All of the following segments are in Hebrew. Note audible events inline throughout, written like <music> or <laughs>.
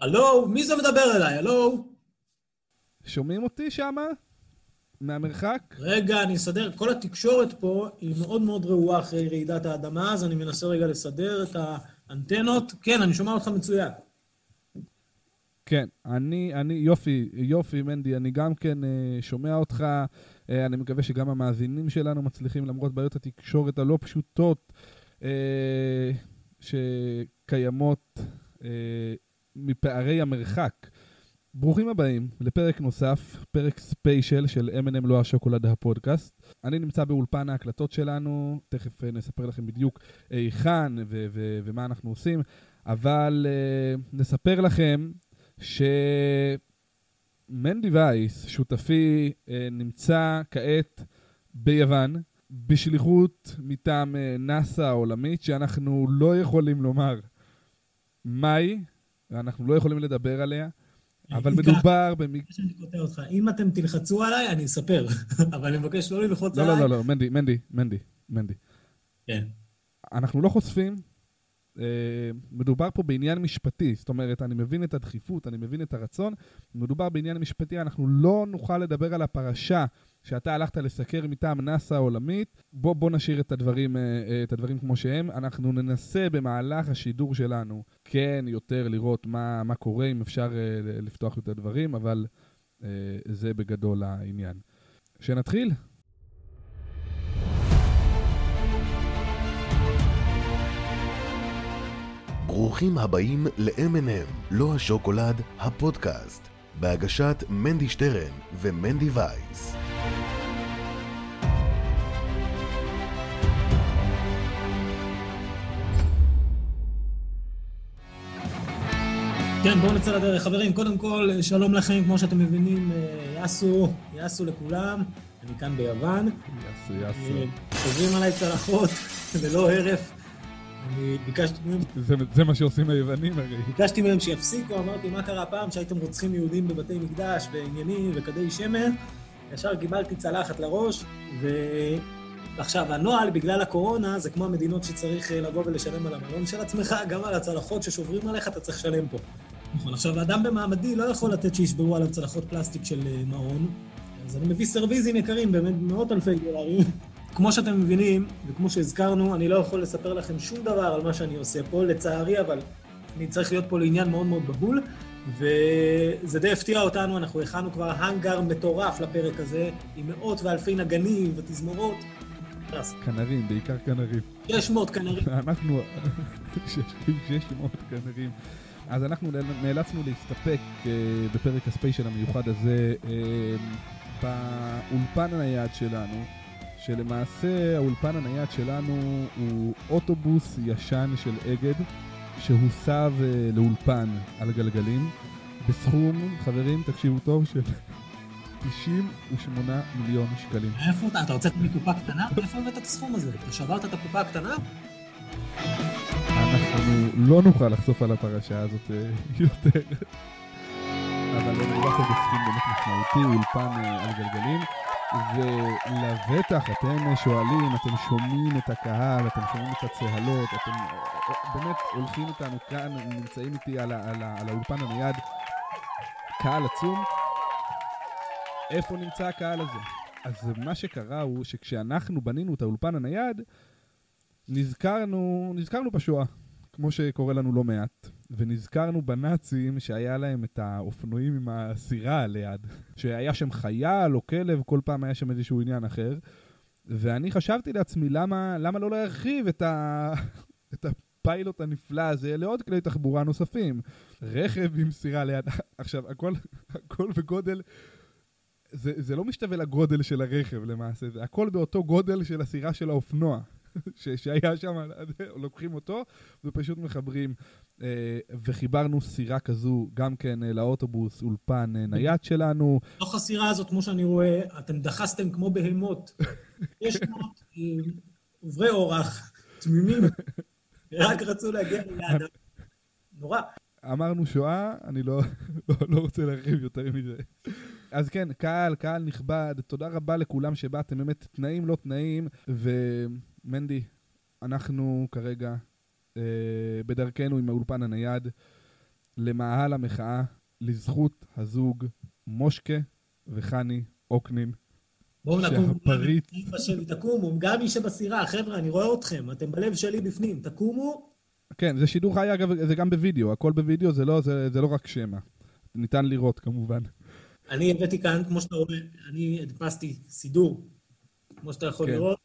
הלו, מי זה מדבר אליי? הלו? שומעים אותי שמה? מהמרחק? רגע, אני אסדר. כל התקשורת פה היא מאוד מאוד רעועה אחרי רעידת האדמה, אז אני מנסה רגע לסדר את האנטנות. כן, אני שומע אותך מצוין. כן, אני, אני, יופי, יופי, מנדי, אני גם כן אה, שומע אותך. אה, אני מקווה שגם המאזינים שלנו מצליחים, למרות בעיות התקשורת הלא פשוטות אה, שקיימות אה, מפערי המרחק. ברוכים הבאים לפרק נוסף, פרק ספיישל של M&M לא השוקולד הפודקאסט. אני נמצא באולפן ההקלטות שלנו, תכף אה, נספר לכם בדיוק היכן ו- ו- ומה אנחנו עושים, אבל uh, נספר לכם שמנדי וייס, שותפי, uh, נמצא כעת ביוון, בשליחות מטעם נאס"א העולמית, שאנחנו לא יכולים לומר מהי, ואנחנו לא יכולים לדבר עליה. אבל מדובר במקרה... שאני קוטע אותך, אם אתם תלחצו עליי, אני אספר, <laughs> אבל אני מבקש לא ללחוץ עליי. לא, לא, לא, מנדי, מנדי, מנדי, מנדי. כן. אנחנו לא חושפים, אה, מדובר פה בעניין משפטי, זאת אומרת, אני מבין את הדחיפות, אני מבין את הרצון, מדובר בעניין משפטי, אנחנו לא נוכל לדבר על הפרשה שאתה הלכת לסקר מטעם נאס"א העולמית, בוא, בוא נשאיר את הדברים, אה, אה, את הדברים כמו שהם. אנחנו ננסה במהלך השידור שלנו כן יותר לראות מה, מה קורה, אם אפשר אה, לפתוח יותר דברים, אבל זה בגדול העניין. שנתחיל? ברוכים הבאים ל-M&M, לא השוקולד, הפודקאסט, בהגשת מנדי שטרן ומנדי וייס. כן, בואו נצא לדרך. חברים, קודם כל, שלום לכם, כמו שאתם מבינים, אה, יאסו, יאסו לכולם. אני כאן ביוון. יאסו, יאסו. אה, חוזרים עליי צלחות ללא <laughs> הרף. אני ביקשתי מהם... זה, זה מה שעושים היוונים הרי. ביקשתי מהם שיפסיקו, אמרתי, מה קרה פעם שהייתם רוצחים יהודים בבתי מקדש ועניינים וכדי שמן? ישר קיבלתי צלחת לראש. ועכשיו, הנוהל, בגלל הקורונה, זה כמו המדינות שצריך אה, לבוא ולשלם על המלון של עצמך, גם על הצלחות ששוברים עליך אתה צריך לשלם פה. נכון, עכשיו, האדם במעמדי לא יכול לתת שישברו עליו צלחות פלסטיק של אה, מעון, אז אני מביא סרוויזים יקרים, באמת מאות אלפי דולרים. <laughs> כמו שאתם מבינים, וכמו שהזכרנו, אני לא יכול לספר לכם שום דבר על מה שאני עושה פה, לצערי, אבל אני צריך להיות פה לעניין מאוד מאוד בהול, וזה די הפתיע אותנו, אנחנו הכנו כבר האנגר מטורף לפרק הזה, עם מאות ואלפי נגנים ותזמורות. כנרים, בעיקר כנרים. 600 כנרים. אנחנו, <laughs> 600 כנרים. אז אנחנו נאלצנו להסתפק uh, בפרק הספיישל המיוחד הזה uh, באולפן הנייד שלנו, שלמעשה האולפן הנייד שלנו הוא אוטובוס ישן של אגד, שהוסב uh, לאולפן על גלגלים, בסכום, חברים, תקשיבו טוב, של 98 מיליון שקלים. איפה אתה? אתה רוצה מקופה קטנה? איפה הבאת את הסכום הזה? אתה שברת את הקופה הקטנה? לא נוכל לחשוף על הפרשה הזאת אה, <laughs> יותר. אבל מדובר פה בסכום באמת משמעותי, אולפן אה, על גלגלים. ולבטח אתם שואלים, אתם שומעים את הקהל, אתם שומעים את הצהלות, אתם אה, באמת הולכים איתנו כאן, נמצאים איתי על, על, על האולפן הנייד, קהל עצום. איפה נמצא הקהל הזה? אז מה שקרה הוא שכשאנחנו בנינו את האולפן הנייד, נזכרנו, נזכרנו בשואה, כמו שקורה לנו לא מעט. ונזכרנו בנאצים שהיה להם את האופנועים עם הסירה ליד. שהיה שם חייל או כלב, כל פעם היה שם איזשהו עניין אחר. ואני חשבתי לעצמי, למה, למה לא להרחיב את, ה... <laughs> את הפיילוט הנפלא הזה לעוד כלי תחבורה נוספים? רכב עם סירה ליד. <laughs> עכשיו, הכל, הכל בגודל זה, זה לא משתווה לגודל של הרכב למעשה, זה הכל באותו גודל של הסירה של האופנוע. ש, שהיה שם, לוקחים אותו ופשוט מחברים. אה, וחיברנו סירה כזו גם כן אה, לאוטובוס, אולפן אה, נייד שלנו. בתוך הסירה הזאת, כמו שאני רואה, אתם דחסתם כמו בהמות. יש מאות עוברי אורח, תמימים, רק רצו להגיע ליעד. נורא. אמרנו שואה, אני לא, לא, לא רוצה להרחיב יותר מזה. אז כן, קהל, קהל נכבד, תודה רבה לכולם שבאתם, באמת תנאים לא תנאים, ומנדי, אנחנו כרגע אה, בדרכנו עם האולפן הנייד למאהל המחאה לזכות הזוג מושקה וחני אוקנין. בואו נקום, אמא שלי, תקומו, גם מי שבסירה, חבר'ה, אני רואה אתכם, אתם בלב שלי בפנים, תקומו, כן, זה שידור חי, אגב, זה גם בווידאו, הכל בווידאו, זה לא, זה, זה לא רק שמע. ניתן לראות כמובן. אני הבאתי כאן, כמו שאתה רואה, אני הדפסתי סידור, כמו שאתה יכול כן. לראות,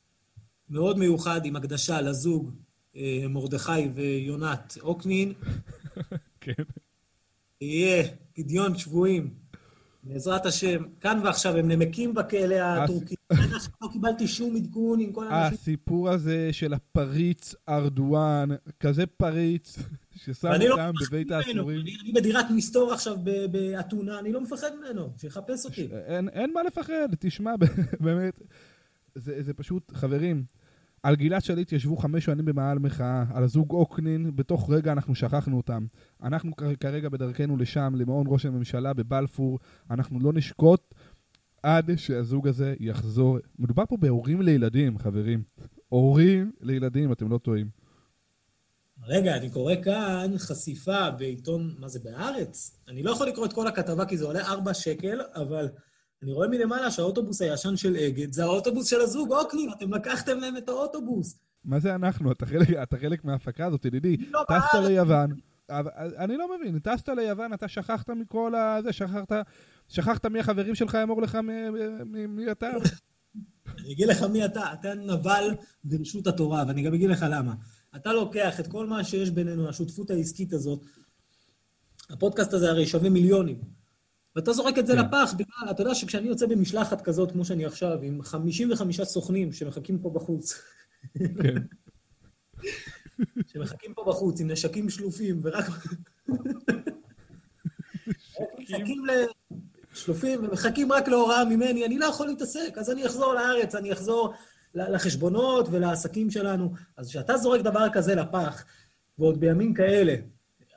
מאוד מיוחד עם הקדשה לזוג אה, מרדכי ויונת אוקנין. <laughs> כן. יהיה פדיון שבויים, בעזרת השם. כאן ועכשיו הם נמקים בכלא הטורקי. עד עכשיו לא קיבלתי שום עדכון עם כל האנשים. הסיפור הזה של הפריץ ארדואן, כזה פריץ, <laughs> ששם לא אותם בבית. האסורים. אני בדירת מסתור עכשיו באתונה, אני לא מפחד ממנו, שיחפש אותי. אין מה לפחד, תשמע, <laughs> באמת, זה, זה פשוט, חברים, על גלעד שליט ישבו חמש שנים במאהל מחאה, על הזוג אוקנין, בתוך רגע אנחנו שכחנו אותם. אנחנו כרגע בדרכנו לשם, למעון ראש הממשלה בבלפור, אנחנו לא נשקוט עד שהזוג הזה יחזור. מדובר פה בהורים לילדים, חברים. הורים לילדים, אתם לא טועים. רגע, אני קורא כאן חשיפה בעיתון, מה זה, בהארץ? אני לא יכול לקרוא את כל הכתבה כי זה עולה 4 שקל, אבל אני רואה מלמעלה שהאוטובוס הישן של אגד זה האוטובוס של הזוג אוקנין, אתם לקחתם להם את האוטובוס. מה זה אנחנו? אתה חלק, אתה חלק מההפקה הזאת, ידידי. אני לא טסת. ליוון, אני לא מבין, טסת ליוון, אתה שכחת מכל הזה, שכחת, שכחת מי החברים שלך, אמור לך מי, מי, מי אתה. אני אגיד לך מי אתה, אתה נבל ברשות התורה, ואני גם אגיד לך למה. אתה לוקח את כל מה שיש בינינו, השותפות העסקית הזאת, הפודקאסט הזה הרי שווה מיליונים, ואתה זורק את זה כן. לפח בגלל, אתה יודע שכשאני יוצא במשלחת כזאת, כמו שאני עכשיו, עם 55 סוכנים שמחכים פה בחוץ, כן. <laughs> שמחכים פה בחוץ עם נשקים שלופים, ורק... מחכים ל... שלופים ומחכים רק להוראה ממני, אני לא יכול להתעסק, אז אני אחזור לארץ, אני אחזור לחשבונות ולעסקים שלנו. אז כשאתה זורק דבר כזה לפח, ועוד בימים כאלה,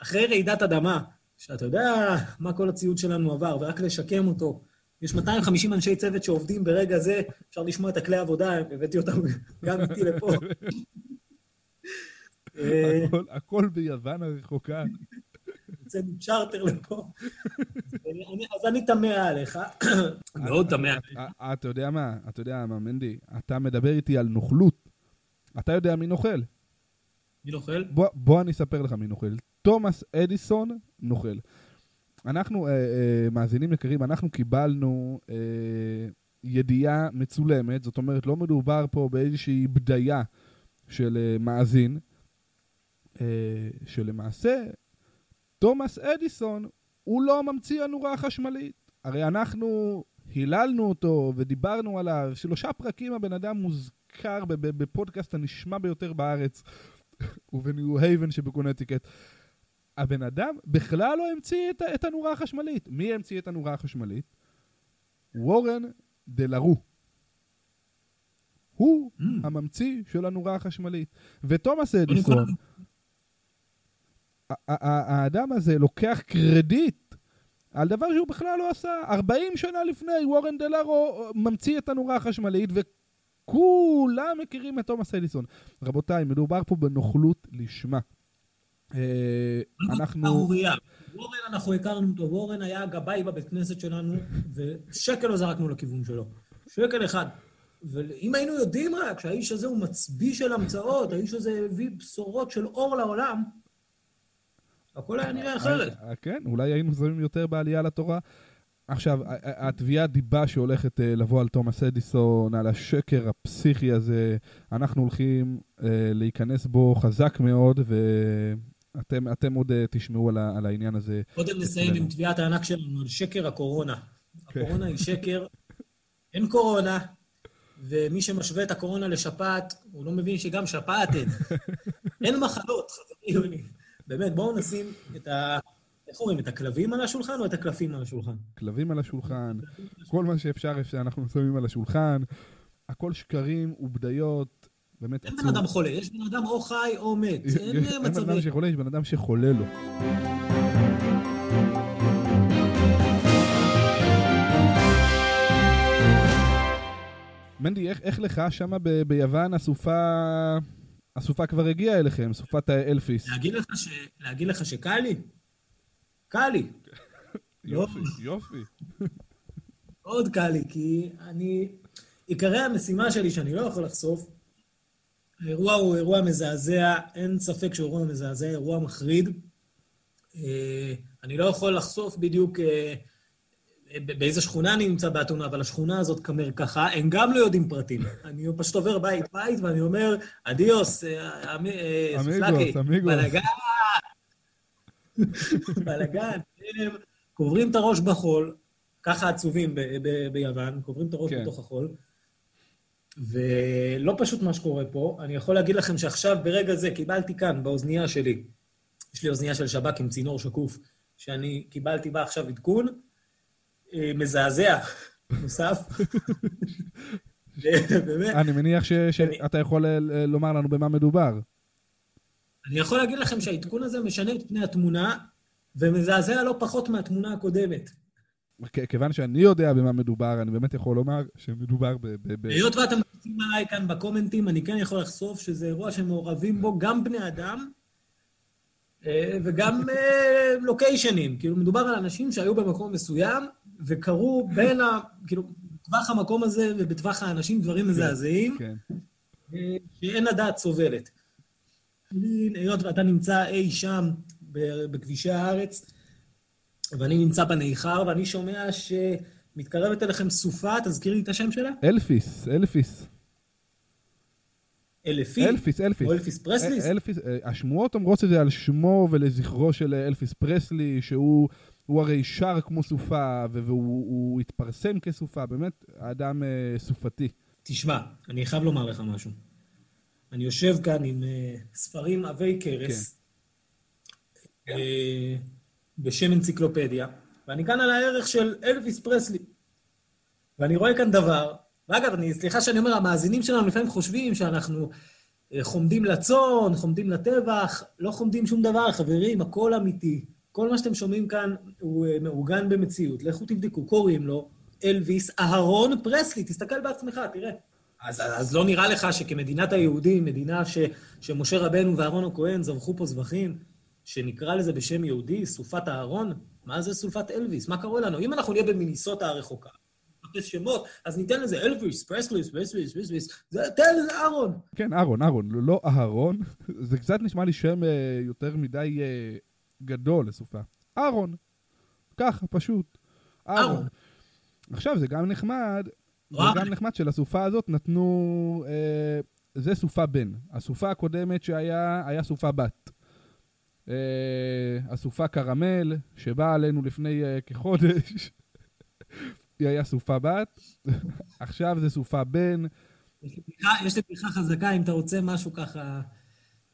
אחרי רעידת אדמה, שאתה יודע מה כל הציוד שלנו עבר, ורק לשקם אותו, יש 250 אנשי צוות שעובדים ברגע זה, אפשר לשמוע את הכלי עבודה, הבאתי אותם גם איתי לפה. אה, הכל, הכל ביוון הרחוקה. יוצא מצ'רטר לפה. אז אני תמה עליך, מאוד תמה עליך. אה, אתה יודע מה, אתה יודע מה, מנדי, אתה מדבר איתי על נוכלות. אתה יודע מי נוכל. מי נוכל? בוא, בוא אני אספר לך מי נוכל. תומאס אדיסון נוכל. אנחנו, אה, אה, מאזינים יקרים, אנחנו קיבלנו אה, ידיעה מצולמת, זאת אומרת, לא מדובר פה באיזושהי בדיה של אה, מאזין, אה, שלמעשה, תומאס אדיסון הוא לא ממציא הנורה החשמלית. הרי אנחנו היללנו אותו ודיברנו עליו, שלושה פרקים הבן אדם מוזכר בפודקאסט הנשמע ביותר בארץ, <laughs> ובניו הייבן שבקונטיקט. הבן אדם בכלל לא המציא את, את הנורה החשמלית. מי המציא את הנורה החשמלית? וורן דלרו. הוא Mm. הממציא של הנורה החשמלית. ותומאס אדיסון, האדם הזה לוקח קרדיט על דבר שהוא בכלל לא עשה. 40 שנה לפני, וורן דלרו ממציא את הנורה החשמלית, וכולם מכירים את תומאס אדיסון. רבותיי, מדובר פה בנוכלות לשמה. אה, אנחנו... שערורייה. וורן, אנחנו הכרנו אותו, וורן היה הגבאי בבית כנסת שלנו, ושקל לא זרקנו לכיוון שלו. שקל אחד. ואם היינו יודעים רק שהאיש הזה הוא מצביא של המצאות, האיש הזה הביא בשורות של אור לעולם, הכל היה נראה אחרת. אה, כן, אולי היינו זרים יותר בעלייה לתורה. עכשיו, התביעת דיבה שהולכת אה, לבוא על תומאס אדיסון, על השקר הפסיכי הזה, אנחנו הולכים להיכנס בו חזק מאוד, ואתם אתם עוד אה, תשמעו על, על העניין הזה. קודם נסיים עם תביעת הענק שלנו על שקר הקורונה. הקורונה היא שקר, אין קורונה, ומי שמשווה את הקורונה לשפעת, הוא לא מבין שגם שפעת אין. <laughs> אין מחלות, חברים. באמת, בואו נשים את ה... איך אומרים, את הכלבים על השולחן או את הקלפים על השולחן? כלבים על השולחן, כל מה שאפשר אפשר, אנחנו שמים על השולחן, הכל שקרים ובדיות, באמת אין עצוב. בן אדם חולה, יש בן אדם או חי או מת. <laughs> אין אה, אין בן. אדם שחולה, יש בן אדם שחולה לו. מנדי, איך, איך לך ב- ביוון הסופה, הסופה כבר הגיעה אליכם, סופת האלפיס. להגיד לך ש- להגיד לך שקל לי? קל לי. <laughs> יופי, יופי. <laughs> מאוד קל לי, כי אני... עיקרי המשימה שלי, שאני לא יכול לחשוף, האירוע הוא אירוע מזעזע, אין ספק שהוא אירוע מזעזע, אירוע מחריד. אה, אני לא יכול לחשוף בדיוק אה, באיזה שכונה אני נמצא באתונה, אבל השכונה הזאת כמרקחה, הם גם לא יודעים פרטים. <laughs> אני פשוט עובר בית-בית ואני אומר, אדיוס, אה, אמיגוס, אמיגוס. בלאגן, בלאגן, הם קוברים את הראש בחול, ככה עצובים ביוון, קוברים את הראש כן. בתוך החול. ולא פשוט מה שקורה פה. אני יכול להגיד לכם שעכשיו, ברגע זה, קיבלתי כאן, באוזנייה שלי, יש לי אוזנייה של שב"כ עם צינור שקוף, שאני קיבלתי בה עכשיו עדכון, אה, מזעזע, <laughs> נוסף. <laughs> באמת. אני מניח שאתה יכול אה, לומר לנו במה מדובר. אני יכול להגיד לכם שהעדכון הזה משנה את פני התמונה, ומזעזע לא פחות מהתמונה הקודמת. כיוון שאני יודע במה מדובר, אני באמת יכול לומר שמדובר ב... היות ואתם מציעים עליי כאן בקומנטים, אני כן יכול לחשוף שזה אירוע שמעורבים בו גם בני אדם אה, וגם לוקיישנים. כאילו, מדובר על אנשים שהיו במקום מסוים וקרו בין ה... כאילו, בטווח המקום הזה ובטווח האנשים דברים כן, מזעזעים, כן. שאין הדעת סובלת. היות ואתה נמצא אי שם בכבישי הארץ, ואני נמצא בניכר, ואני שומע שמתקרבת אליכם סופה, תזכיר לי את השם שלה? אלפיס, אלפיס. אלפי? אלפיס, אלפיס. או אלפיס פרסליס? אלפיס, אה, השמועות אומרות את זה על שמו ולזכרו של אלפיס פרסלי, שהוא הרי שר כמו סופה, והוא התפרסם כסופה, באמת אדם אה, סופתי. תשמע, אני חייב לומר לך משהו. אני יושב כאן עם אה, ספרים עבי כרס. כן. בשם אנציקלופדיה, ואני כאן על הערך של אלוויס פרסלי. ואני רואה כאן דבר, ואגב, אני, סליחה שאני אומר, המאזינים שלנו לפעמים חושבים שאנחנו אה, חומדים לצאן, חומדים לטבח, לא חומדים שום דבר, חברים, הכל אמיתי. כל מה שאתם שומעים כאן הוא אה, מאורגן במציאות. לכו תבדקו, קוראים לו אלוויס אהרון פרסלי, תסתכל בעצמך, תראה. אז, אז לא נראה לך שכמדינת היהודים, מדינה ש, שמשה רבנו ואהרון הכהן זבחו פה זבחים, שנקרא לזה בשם יהודי, סופת אהרון? מה זה סופת אלוויס? מה קורה לנו? אם אנחנו נהיה במיניסוטה הרחוקה, נחפש שמות, אז ניתן לזה אלוויס, פרסליס, פרסליס, פרסליס, תן לזה אהרון. כן, אהרון, אהרון, לא אהרון. זה קצת נשמע לי שם אה, יותר מדי אה, גדול לסופה. אהרון. ככה, פשוט. אהרון. עכשיו, זה גם נחמד, זה גם נחמד שלסופה הזאת נתנו... אה, זה סופה בן. הסופה הקודמת שהיה, היה סופה בת. הסופה אה, קרמל, שבאה עלינו לפני uh, כחודש, <laughs> היא היה סופה בת, <laughs> עכשיו זה סופה בן. יש לי פריחה חזקה, אם אתה רוצה משהו ככה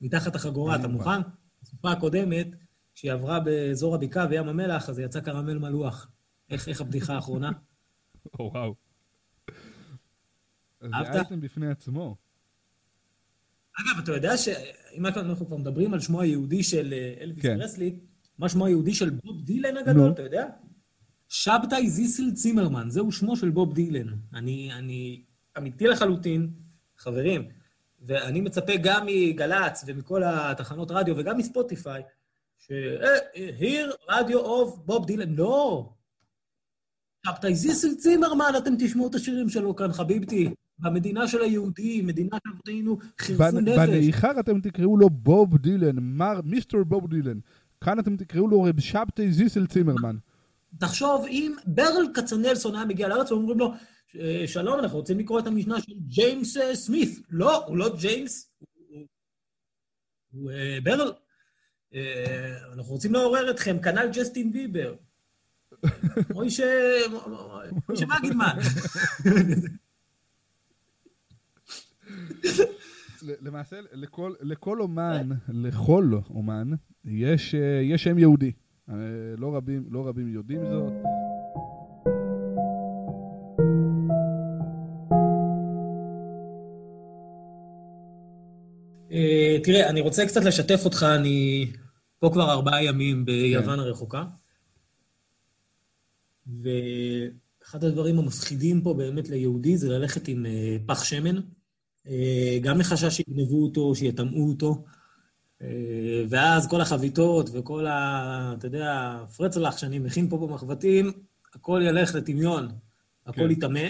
מתחת החגורה, אתה מוכן? הסופה הקודמת, כשהיא עברה באזור הבקעה וים המלח, אז יצא קרמל מלוח. איך, איך הבדיחה האחרונה? או, <laughs> וואו. זה אייטם בפני עצמו. אגב, אתה יודע שאם אנחנו כבר מדברים על שמו היהודי של אה, אלוויס כן. פרסלי, מה שמו היהודי של בוב דילן הגדול, אתה יודע? שבתאי זיסל צימרמן, זהו שמו של בוב דילן. אני, אני אמיתי לחלוטין, חברים, ואני מצפה גם מגל"צ ומכל התחנות רדיו וגם מספוטיפיי, ש... here radio of בוב דילן. לא! שבתאי זיסל צימרמן, אתם תשמעו את השירים שלו כאן, חביבתי. במדינה של היהודים, מדינת אבותינו, חירפו נפש. בניכר אתם תקראו לו בוב דילן, מר, מיסטר בוב דילן. כאן אתם תקראו לו רב שבתאי זיסל צימרמן. תחשוב, אם ברל כצנלסון היה מגיע לארץ ואומרים לו, שלום, אנחנו רוצים לקרוא את המשנה של ג'יימס אה, סמית. לא, הוא לא ג'יימס, הוא אה, ברל. אה, אנחנו רוצים לעורר אתכם, כנ"ל ג'סטין ביבר. מוישה, מוישה מגידמן. למעשה, לכל, לכל אומן, לכל אומן, יש, אה, יש שם יהודי. אה, לא רבים, לא רבים יודעים זאת. אה, תראה, אני רוצה קצת לשתף אותך, אני פה כבר ארבעה ימים ביוון כן. הרחוקה, ואחד הדברים המפחידים פה באמת ליהודי זה ללכת עם פח שמן. אה, גם מחשש שיגנבו אותו, שיטמאו אותו. אה, ואז כל החביתות וכל ה... אתה יודע, הפרצלח שאני מכין פה במחבטים, הכל ילך לטמיון, הכל כן. יטמא.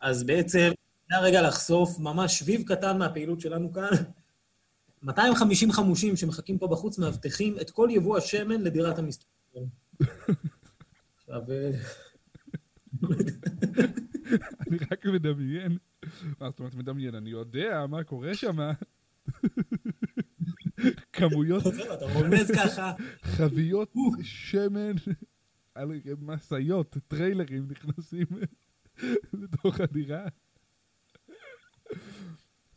אז בעצם, זה הרגע לחשוף ממש שביב קטן מהפעילות שלנו כאן. <laughs> 250 חמושים שמחכים פה בחוץ מאבטחים את כל יבוא השמן לדירת המסתובבים. <laughs> עכשיו, אה, אני רק מדמיין. מה זאת אומרת מדמיין? אני יודע מה קורה שם. <laughs> כמויות אתה רומז ככה. חביות שמן על משאיות, טריילרים נכנסים לתוך הדירה.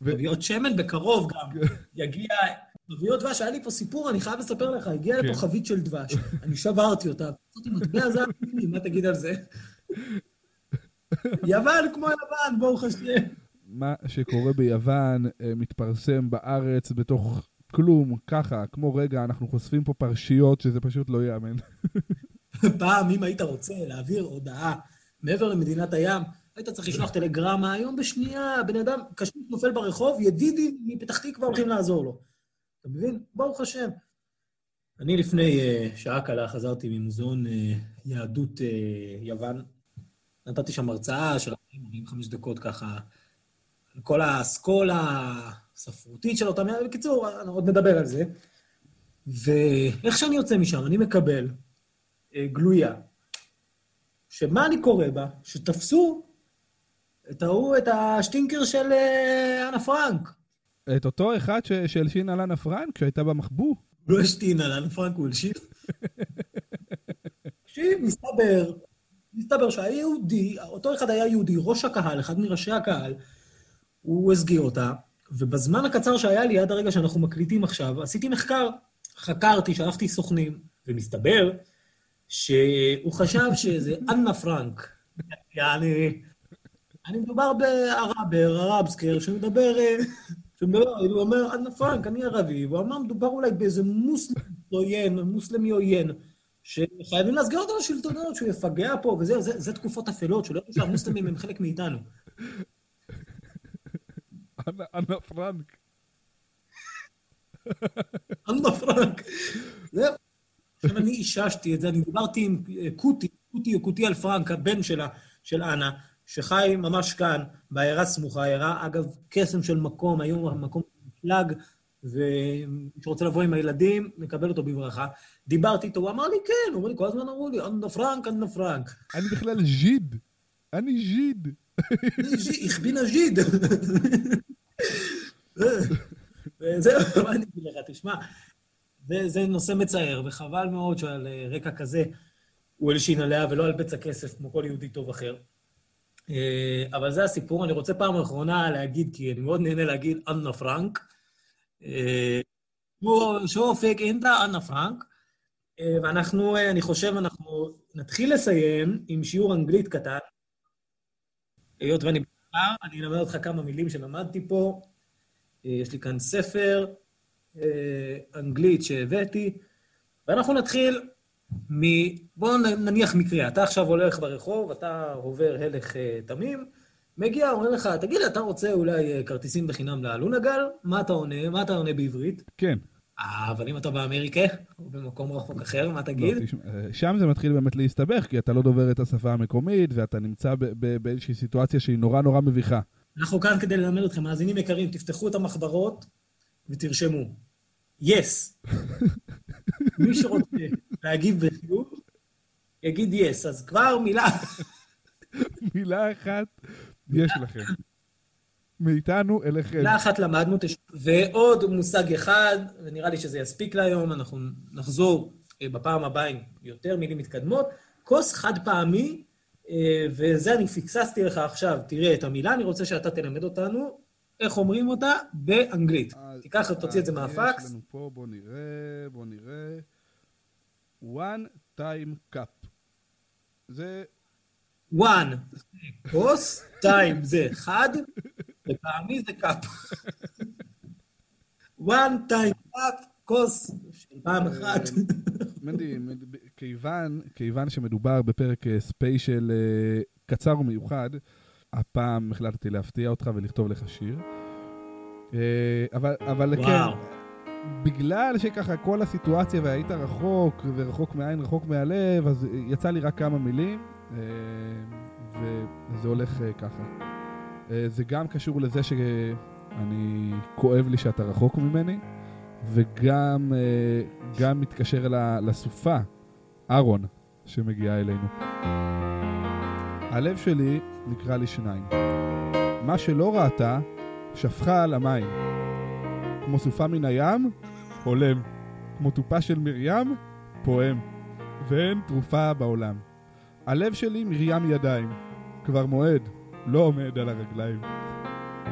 חביות שמן בקרוב גם. יגיע... חביות דבש, היה לי פה סיפור, אני חייב לספר לך, הגיעה כן. לפה חבית של דבש, אני שברתי אותה, עשיתי מטבע זהב, מה תגיד על זה? יוון כמו יוון, ברוך השם. מה שקורה ביוון אה, מתפרסם בארץ בתוך כלום, ככה, כמו רגע, אנחנו חושפים פה פרשיות שזה פשוט לא ייאמן. <laughs> פעם, אם היית רוצה להעביר הודעה מעבר למדינת הים, היית צריך לשלוח טלגרמה, היום בשנייה, בן אדם קשיש נופל ברחוב, ידידים מפתח תקווה הולכים לעזור לו. אתה מבין? ברוך השם. אני לפני uh, שעה קלה חזרתי ממוזיאון uh, יהדות uh, יוון. נתתי שם הרצאה של 45 דקות ככה, על כל האסכולה הספרותית של אותם... בקיצור, עוד נדבר על זה. ואיך שאני יוצא משם, אני מקבל אה, גלויה, שמה אני קורא בה? שתפסו את ההוא, את השטינקר של אה, אנה פרנק. את אותו אחד ש- שהלשין על אנה פרנק, שהייתה במחבוא. לא השתין על אנה פרנק, הוא הלשין. <laughs> תקשיב, מסתבר, מסתבר שהיה יהודי, אותו אחד היה יהודי, ראש הקהל, אחד מראשי הקהל, הוא הסגיר אותה, ובזמן הקצר שהיה לי, עד הרגע שאנחנו מקליטים עכשיו, עשיתי מחקר, חקרתי, שלחתי סוכנים, ומסתבר שהוא חשב שזה אנה פרנק. יעני, אני מדובר בערבר, ערבסקר, שמדבר, שמדבר, הוא אומר, אנה פרנק, אני ערבי, והוא אמר, מדובר אולי באיזה מוסלמי עוין, מוסלמי עוין, שחייבים להסגר אותו לשלטונות, שהוא יפגע פה, וזה, זה, זה תקופות אפלות, שלא ידעו שהמוסלמים הם חלק מאיתנו. אנה- פרנק. אנה פרנק. זהו. עכשיו אני איששתי את זה, אני דיברתי עם קוטי, קוטי או קוטי על פרנק, הבן שלה, של אנה, שחי ממש כאן, בעיירה סמוכה, עיירה, אגב, קסם של מקום, היום המקום מפלג, ומי שרוצה לבוא עם הילדים, נקבל אותו בברכה. דיברתי איתו, הוא אמר לי, כן, הוא אמר לי, כל הזמן אמרו לי, אנה פרנק, אנה פרנק. אני בכלל ז'יד. אני ז'יד. איך בין הז'יד. וזהו, מה אני אגיד לך, תשמע, זה, נושא מצער, וחבל מאוד שעל אה, רקע כזה הוא הלשין עליה ולא על בצע כסף כמו כל יהודי טוב אחר. אה, אבל זה הסיפור, אני רוצה פעם אחרונה להגיד, כי אני מאוד נהנה להגיד אנה פרנק. אה, שוו- שופק אינטה אנה פרנק. אה, ואנחנו, אה, אני חושב, אנחנו נתחיל לסיים עם שיעור אנגלית קטן. היות ואני בקר, אני אלמד אותך כמה מילים שלמדתי פה. אה, יש לי כאן ספר אנגלית שהבאתי, ואנחנו נתחיל מ... בואו נניח מקרה, אתה עכשיו הולך ברחוב, אתה עובר הלך תמים, מגיע, אומר לך, תגיד, אתה רוצה אולי כרטיסים בחינם לאלונגל? מה אתה עונה? מה אתה עונה בעברית? כן. אבל אם אתה באמריקה, או במקום רחוק אחר, מה לא, תגיד? אה, שם זה מתחיל באמת להסתבך, כי אתה לא דובר את השפה המקומית, ואתה נמצא באיזושהי סיטואציה שהיא נורא נורא מביכה. אנחנו כאן כדי ללמד אתכם, מאזינים יקרים, תפתחו את המחברות ותרשמו. יס. <laughs> מי שרוצה להגיב בחיוב, יגיד יס. אז כבר מילה, מילה אחת יש לכם. מאיתנו אליכם. מילה אחת למדנו, תש... ועוד מושג אחד, ונראה לי שזה יספיק להיום, אנחנו נחזור אה, בפעם הבאה עם יותר מילים מתקדמות. כוס חד פעמי, אה, וזה אני פיקססתי לך עכשיו, תראה את המילה, אני רוצה שאתה תלמד אותנו איך אומרים אותה באנגלית. אז- תיקח ותוציא את זה אז מהפקס. יש לנו פה, בוא נראה, בוא נראה. one time cup. זה one, כוס, time זה חד, ופעמי זה קאפ. one time cup, כוס של פעם אחת. מנדי, מד- כיוון, כיוון שמדובר בפרק אה, ספיישל אה, קצר ומיוחד, הפעם החלטתי להפתיע אותך ולכתוב לך שיר. אה, אבל, אבל כן. בגלל שככה כל הסיטואציה והיית רחוק, ורחוק מהעין, רחוק מהלב, אז יצא לי רק כמה מילים, אה, וזה הולך אה, ככה. אה, זה גם קשור לזה שאני, כואב לי שאתה רחוק ממני, וגם גם מתקשר לסופה, אהרון, שמגיעה אלינו. הלב שלי נקרא לי שניים. מה שלא ראתה, שפכה על המים. כמו סופה מן הים, הולם. כמו תופה של מרים, פועם. ואין תרופה בעולם. הלב שלי מרים ידיים. כבר מועד, לא עומד על הרגליים.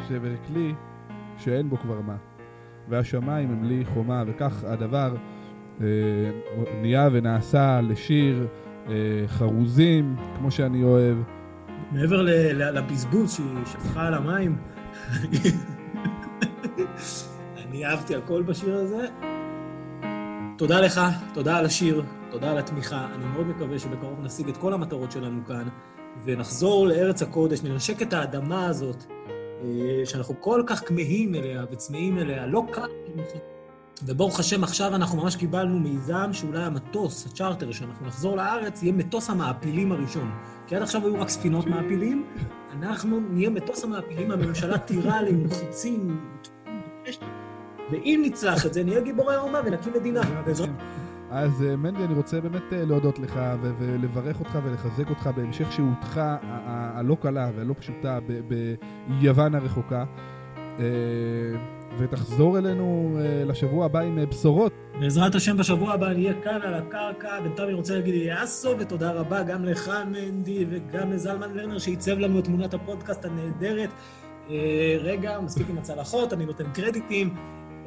שבר כלי שאין בו כבר מה. והשמיים הם לי חומה, וכך הדבר אה, נהיה ונעשה לשיר אה, חרוזים, כמו שאני אוהב. מעבר לבזבוז שהיא שפכה על המים, אני אהבתי הכל בשיר הזה. תודה לך, תודה על השיר, תודה על התמיכה. אני מאוד מקווה שבקרוב נשיג את כל המטרות שלנו כאן, ונחזור לארץ הקודש, ננשק את האדמה הזאת, אה, שאנחנו כל כך כמהים אליה וצמאים אליה, לא קל. וברוך השם, עכשיו אנחנו ממש קיבלנו מיזם שאולי המטוס, הצ'רטר, שאנחנו נחזור לארץ, יהיה מטוס המעפילים הראשון. כי עד עכשיו היו רק ספינות מעפילים, אנחנו נהיה מטוס המעפילים, הממשלה תירה עלינו חיצים, ואם נצלח את זה, נהיה גיבורי האומה ונקים מדינה. אז אה, מנדי, אני רוצה באמת אה, להודות לך ולברך אותך ולחזק אותך בהמשך שהותך הלא קלה והלא פשוטה ביוון הרחוקה. אה, ותחזור אלינו לשבוע הבא עם בשורות. בעזרת השם בשבוע הבא נהיה כאן על הקרקע. בינתיים אני רוצה להגיד יאסו, ותודה רבה גם לך, מנדי, וגם לזלמן לרנר, שעיצב לנו את תמונת הפודקאסט הנהדרת. רגע, מספיק עם הצלחות, אני נותן קרדיטים. Uh,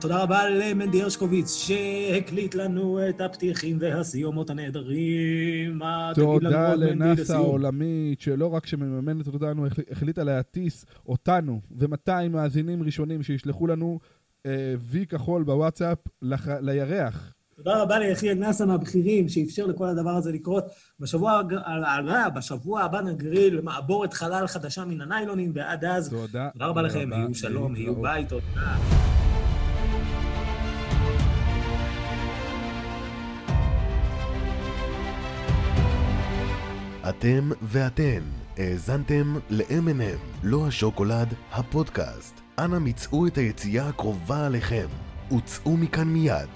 תודה רבה למנדי הרשקוביץ, שהקליט לנו את הפתיחים והסיומות הנהדרים. תודה לנאסא העולמית, שלא רק שמממנת אותנו, החליטה להטיס אותנו ו-200 מאזינים ראשונים שישלחו לנו uh, וי כחול בוואטסאפ. לירח. תודה רבה ליחיאל נאסא מהבכירים, שאפשר לכל הדבר הזה לקרות. בשבוע, בשבוע הבא נגריל מעבורת חלל חדשה מן הניילונים, ועד אז, תודה, תודה רבה לכם, יהיו שלום, יהיו ביי, תודה. אתם ואתן האזנתם ל-M&M, לא השוקולד, הפודקאסט. אנא מצאו את היציאה הקרובה עליכם. וצאו מכאן מיד.